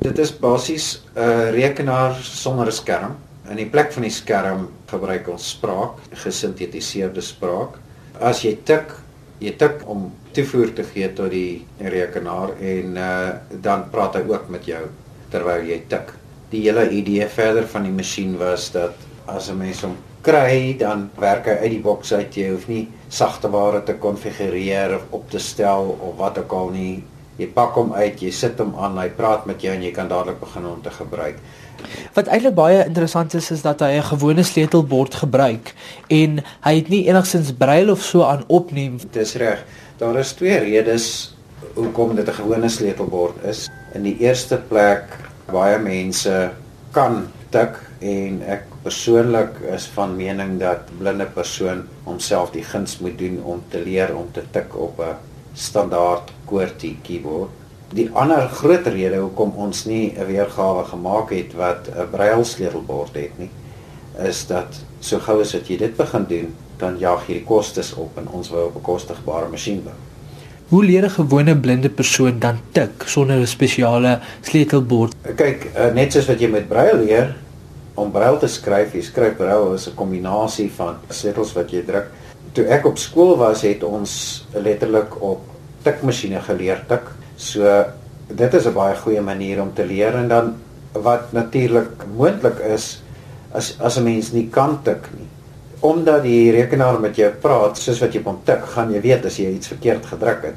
Dit is basies 'n uh, rekenaar sonder 'n skerm. In die plek van die skerm gebruik ons spraak, gesintetiseerde spraak. As jy tik, jy tik om toevoer te gee tot die rekenaar en uh, dan praat hy ook met jou terwyl jy tik. Die hele idee verder van die masjien was dat as 'n mens hom kry, dan werk hy uit die boks uit. Jy hoef nie sagte ware te konfigureer of op te stel of wat ook al nie. Jy pak hom uit, jy sit hom aan, hy praat met jou en jy kan dadelik begin om te gebruik. Wat eintlik baie interessant is is dat hy 'n gewone sleutelbord gebruik en hy het nie enigsins braille of so aan opneem. Dis reg. Daar is twee redes hoekom dit 'n gewone sleutelbord is. In die eerste plek baie mense kan tik en ek persoonlik is van mening dat blinde persoon homself die guns moet doen om te leer om te tik op 'n standaard QWERTY keyboard. Die ander groot rede hoekom ons nie 'n weergawe gemaak het wat 'n braille sleutelbord het nie, is dat so gou as wat jy dit begin doen, dan jaag jy die kostes op en ons wou 'n bekostigbare masjien bou. Hoe leer 'n gewone blinde persoon dan tik sonder 'n spesiale sleutelbord? Kyk, eh, net soos wat jy met braille leer, om braille te skryf, jy skryf braille is 'n kombinasie van sleutels wat jy druk. Toe ek op skool was, het ons letterlik op tikmasjiene geleer tik. So dit is 'n baie goeie manier om te leer en dan wat natuurlik moontlik is as as 'n mens nie kan tik nie. Omdat die rekenaar met jou praat soos wat jy op hom tik, gaan jy weet as jy iets verkeerd gedruk het.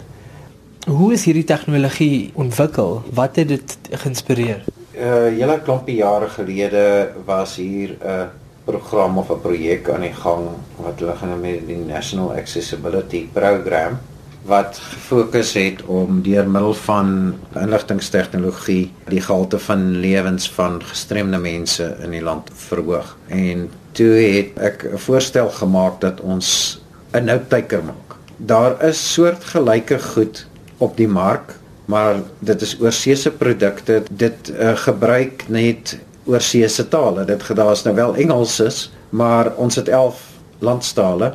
Hoe is hierdie tegnologie ontwikkel? Wat het dit geïnspireer? uh hele klompie jare gelede was hier 'n program of 'n projek aan die gang wat hulle genoem het die National Accessibility Program wat gefokus het om deur middel van inligtingstegnologie die gehalte van lewens van gestremde mense in die land verhoog. En toe het ek 'n voorstel gemaak dat ons 'n nouteiker maak. Daar is soortgelyke goed op die mark maar dit is oorseese produkte dit uh, gebruik net oorseese tale dit gedaas nou wel Engels is maar ons het 11 landstale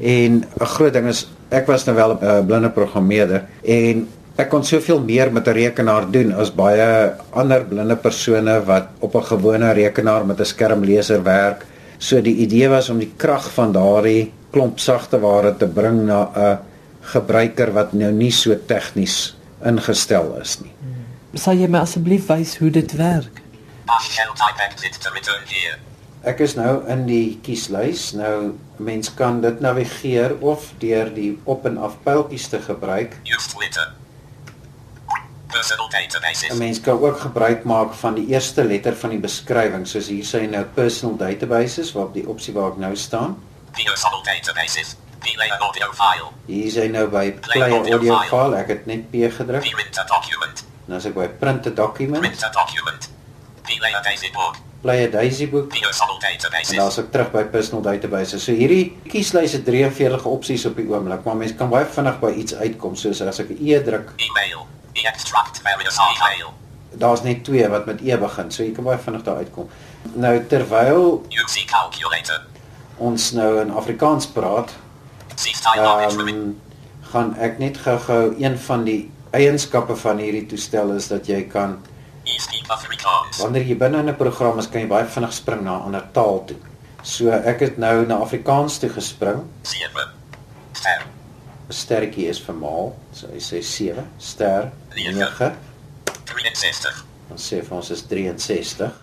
en 'n groot ding is ek was nou wel 'n uh, blinde programmeerder en ek kon soveel meer met 'n rekenaar doen as baie ander blinde persone wat op 'n gewone rekenaar met 'n skermleser werk so die idee was om die krag van daardie klomp sagte ware te bring na 'n gebruiker wat nou nie so tegnies ingestel is nie. Sal jy my asseblief wys hoe dit werk? Ek is nou in die kieslys. Nou mens kan dit navigeer of deur die op en af pyltjies te gebruik. Personal databases. Mens kan ook gebruik maak van die eerste letter van die beskrywing, soos hier sê nou personal databases waarop die opsie waar ek nou staan. Personal databases. Play audio file. Hier is hy nou by play audio, audio file. file. Ek het net P gedruk. Print a document. Nou as ek by print a document. Print a document. Play a daisy book. Play a daisy book. En dan as ek terug by personal database. So hierdie kieslys het 43 opsies op die oomblik, maar mens kan baie vinnig by iets uitkom soos as ek 'n E druk. Email. Extract various email. Daar's net twee wat met E begin, so jy kan baie vinnig daar uitkom. Nou terwyl use calculator ons nou in Afrikaans praat, um, gaan ek net gou-gou een van die eienskappe van hierdie toestel is dat jy kan Wanneer jy binne in 'n program is, kan jy baie vinnig spring na 'n ander taal toe. So ek het nou na Afrikaans toe gespring. 7 ster. 'n Sterretjie is vir maal, so hy sê 7 ster 9 63. Ons sê vir ons is 63.